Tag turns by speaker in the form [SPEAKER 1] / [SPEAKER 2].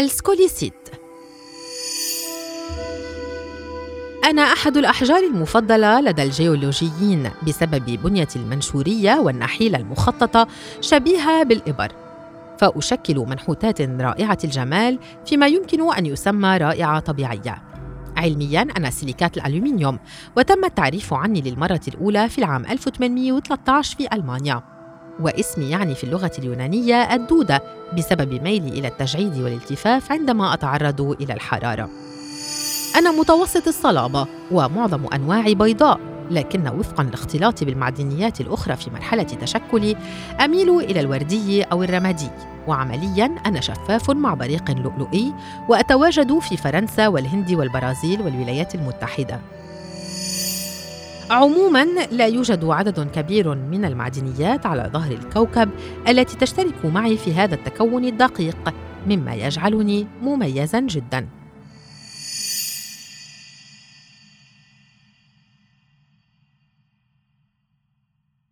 [SPEAKER 1] السكوليسيت. أنا أحد الأحجار المفضلة لدى الجيولوجيين بسبب بنية المنشورية والنحيلة المخططة شبيهة بالإبر. فأشكل منحوتات رائعة الجمال فيما يمكن أن يسمى رائعة طبيعية. علمياً أنا سيليكات الألومنيوم وتم التعريف عني للمرة الأولى في العام 1813 في ألمانيا. واسمي يعني في اللغة اليونانية الدودة بسبب ميلي إلى التجعيد والالتفاف عندما أتعرض إلى الحرارة. أنا متوسط الصلابة ومعظم أنواعي بيضاء لكن وفقا لاختلاطي بالمعدنيات الأخرى في مرحلة تشكلي أميل إلى الوردي أو الرمادي. وعمليا أنا شفاف مع بريق لؤلؤي وأتواجد في فرنسا والهند والبرازيل والولايات المتحدة. عموما لا يوجد عدد كبير من المعدنيات على ظهر الكوكب التي تشترك معي في هذا التكون الدقيق مما يجعلني مميزا جدا.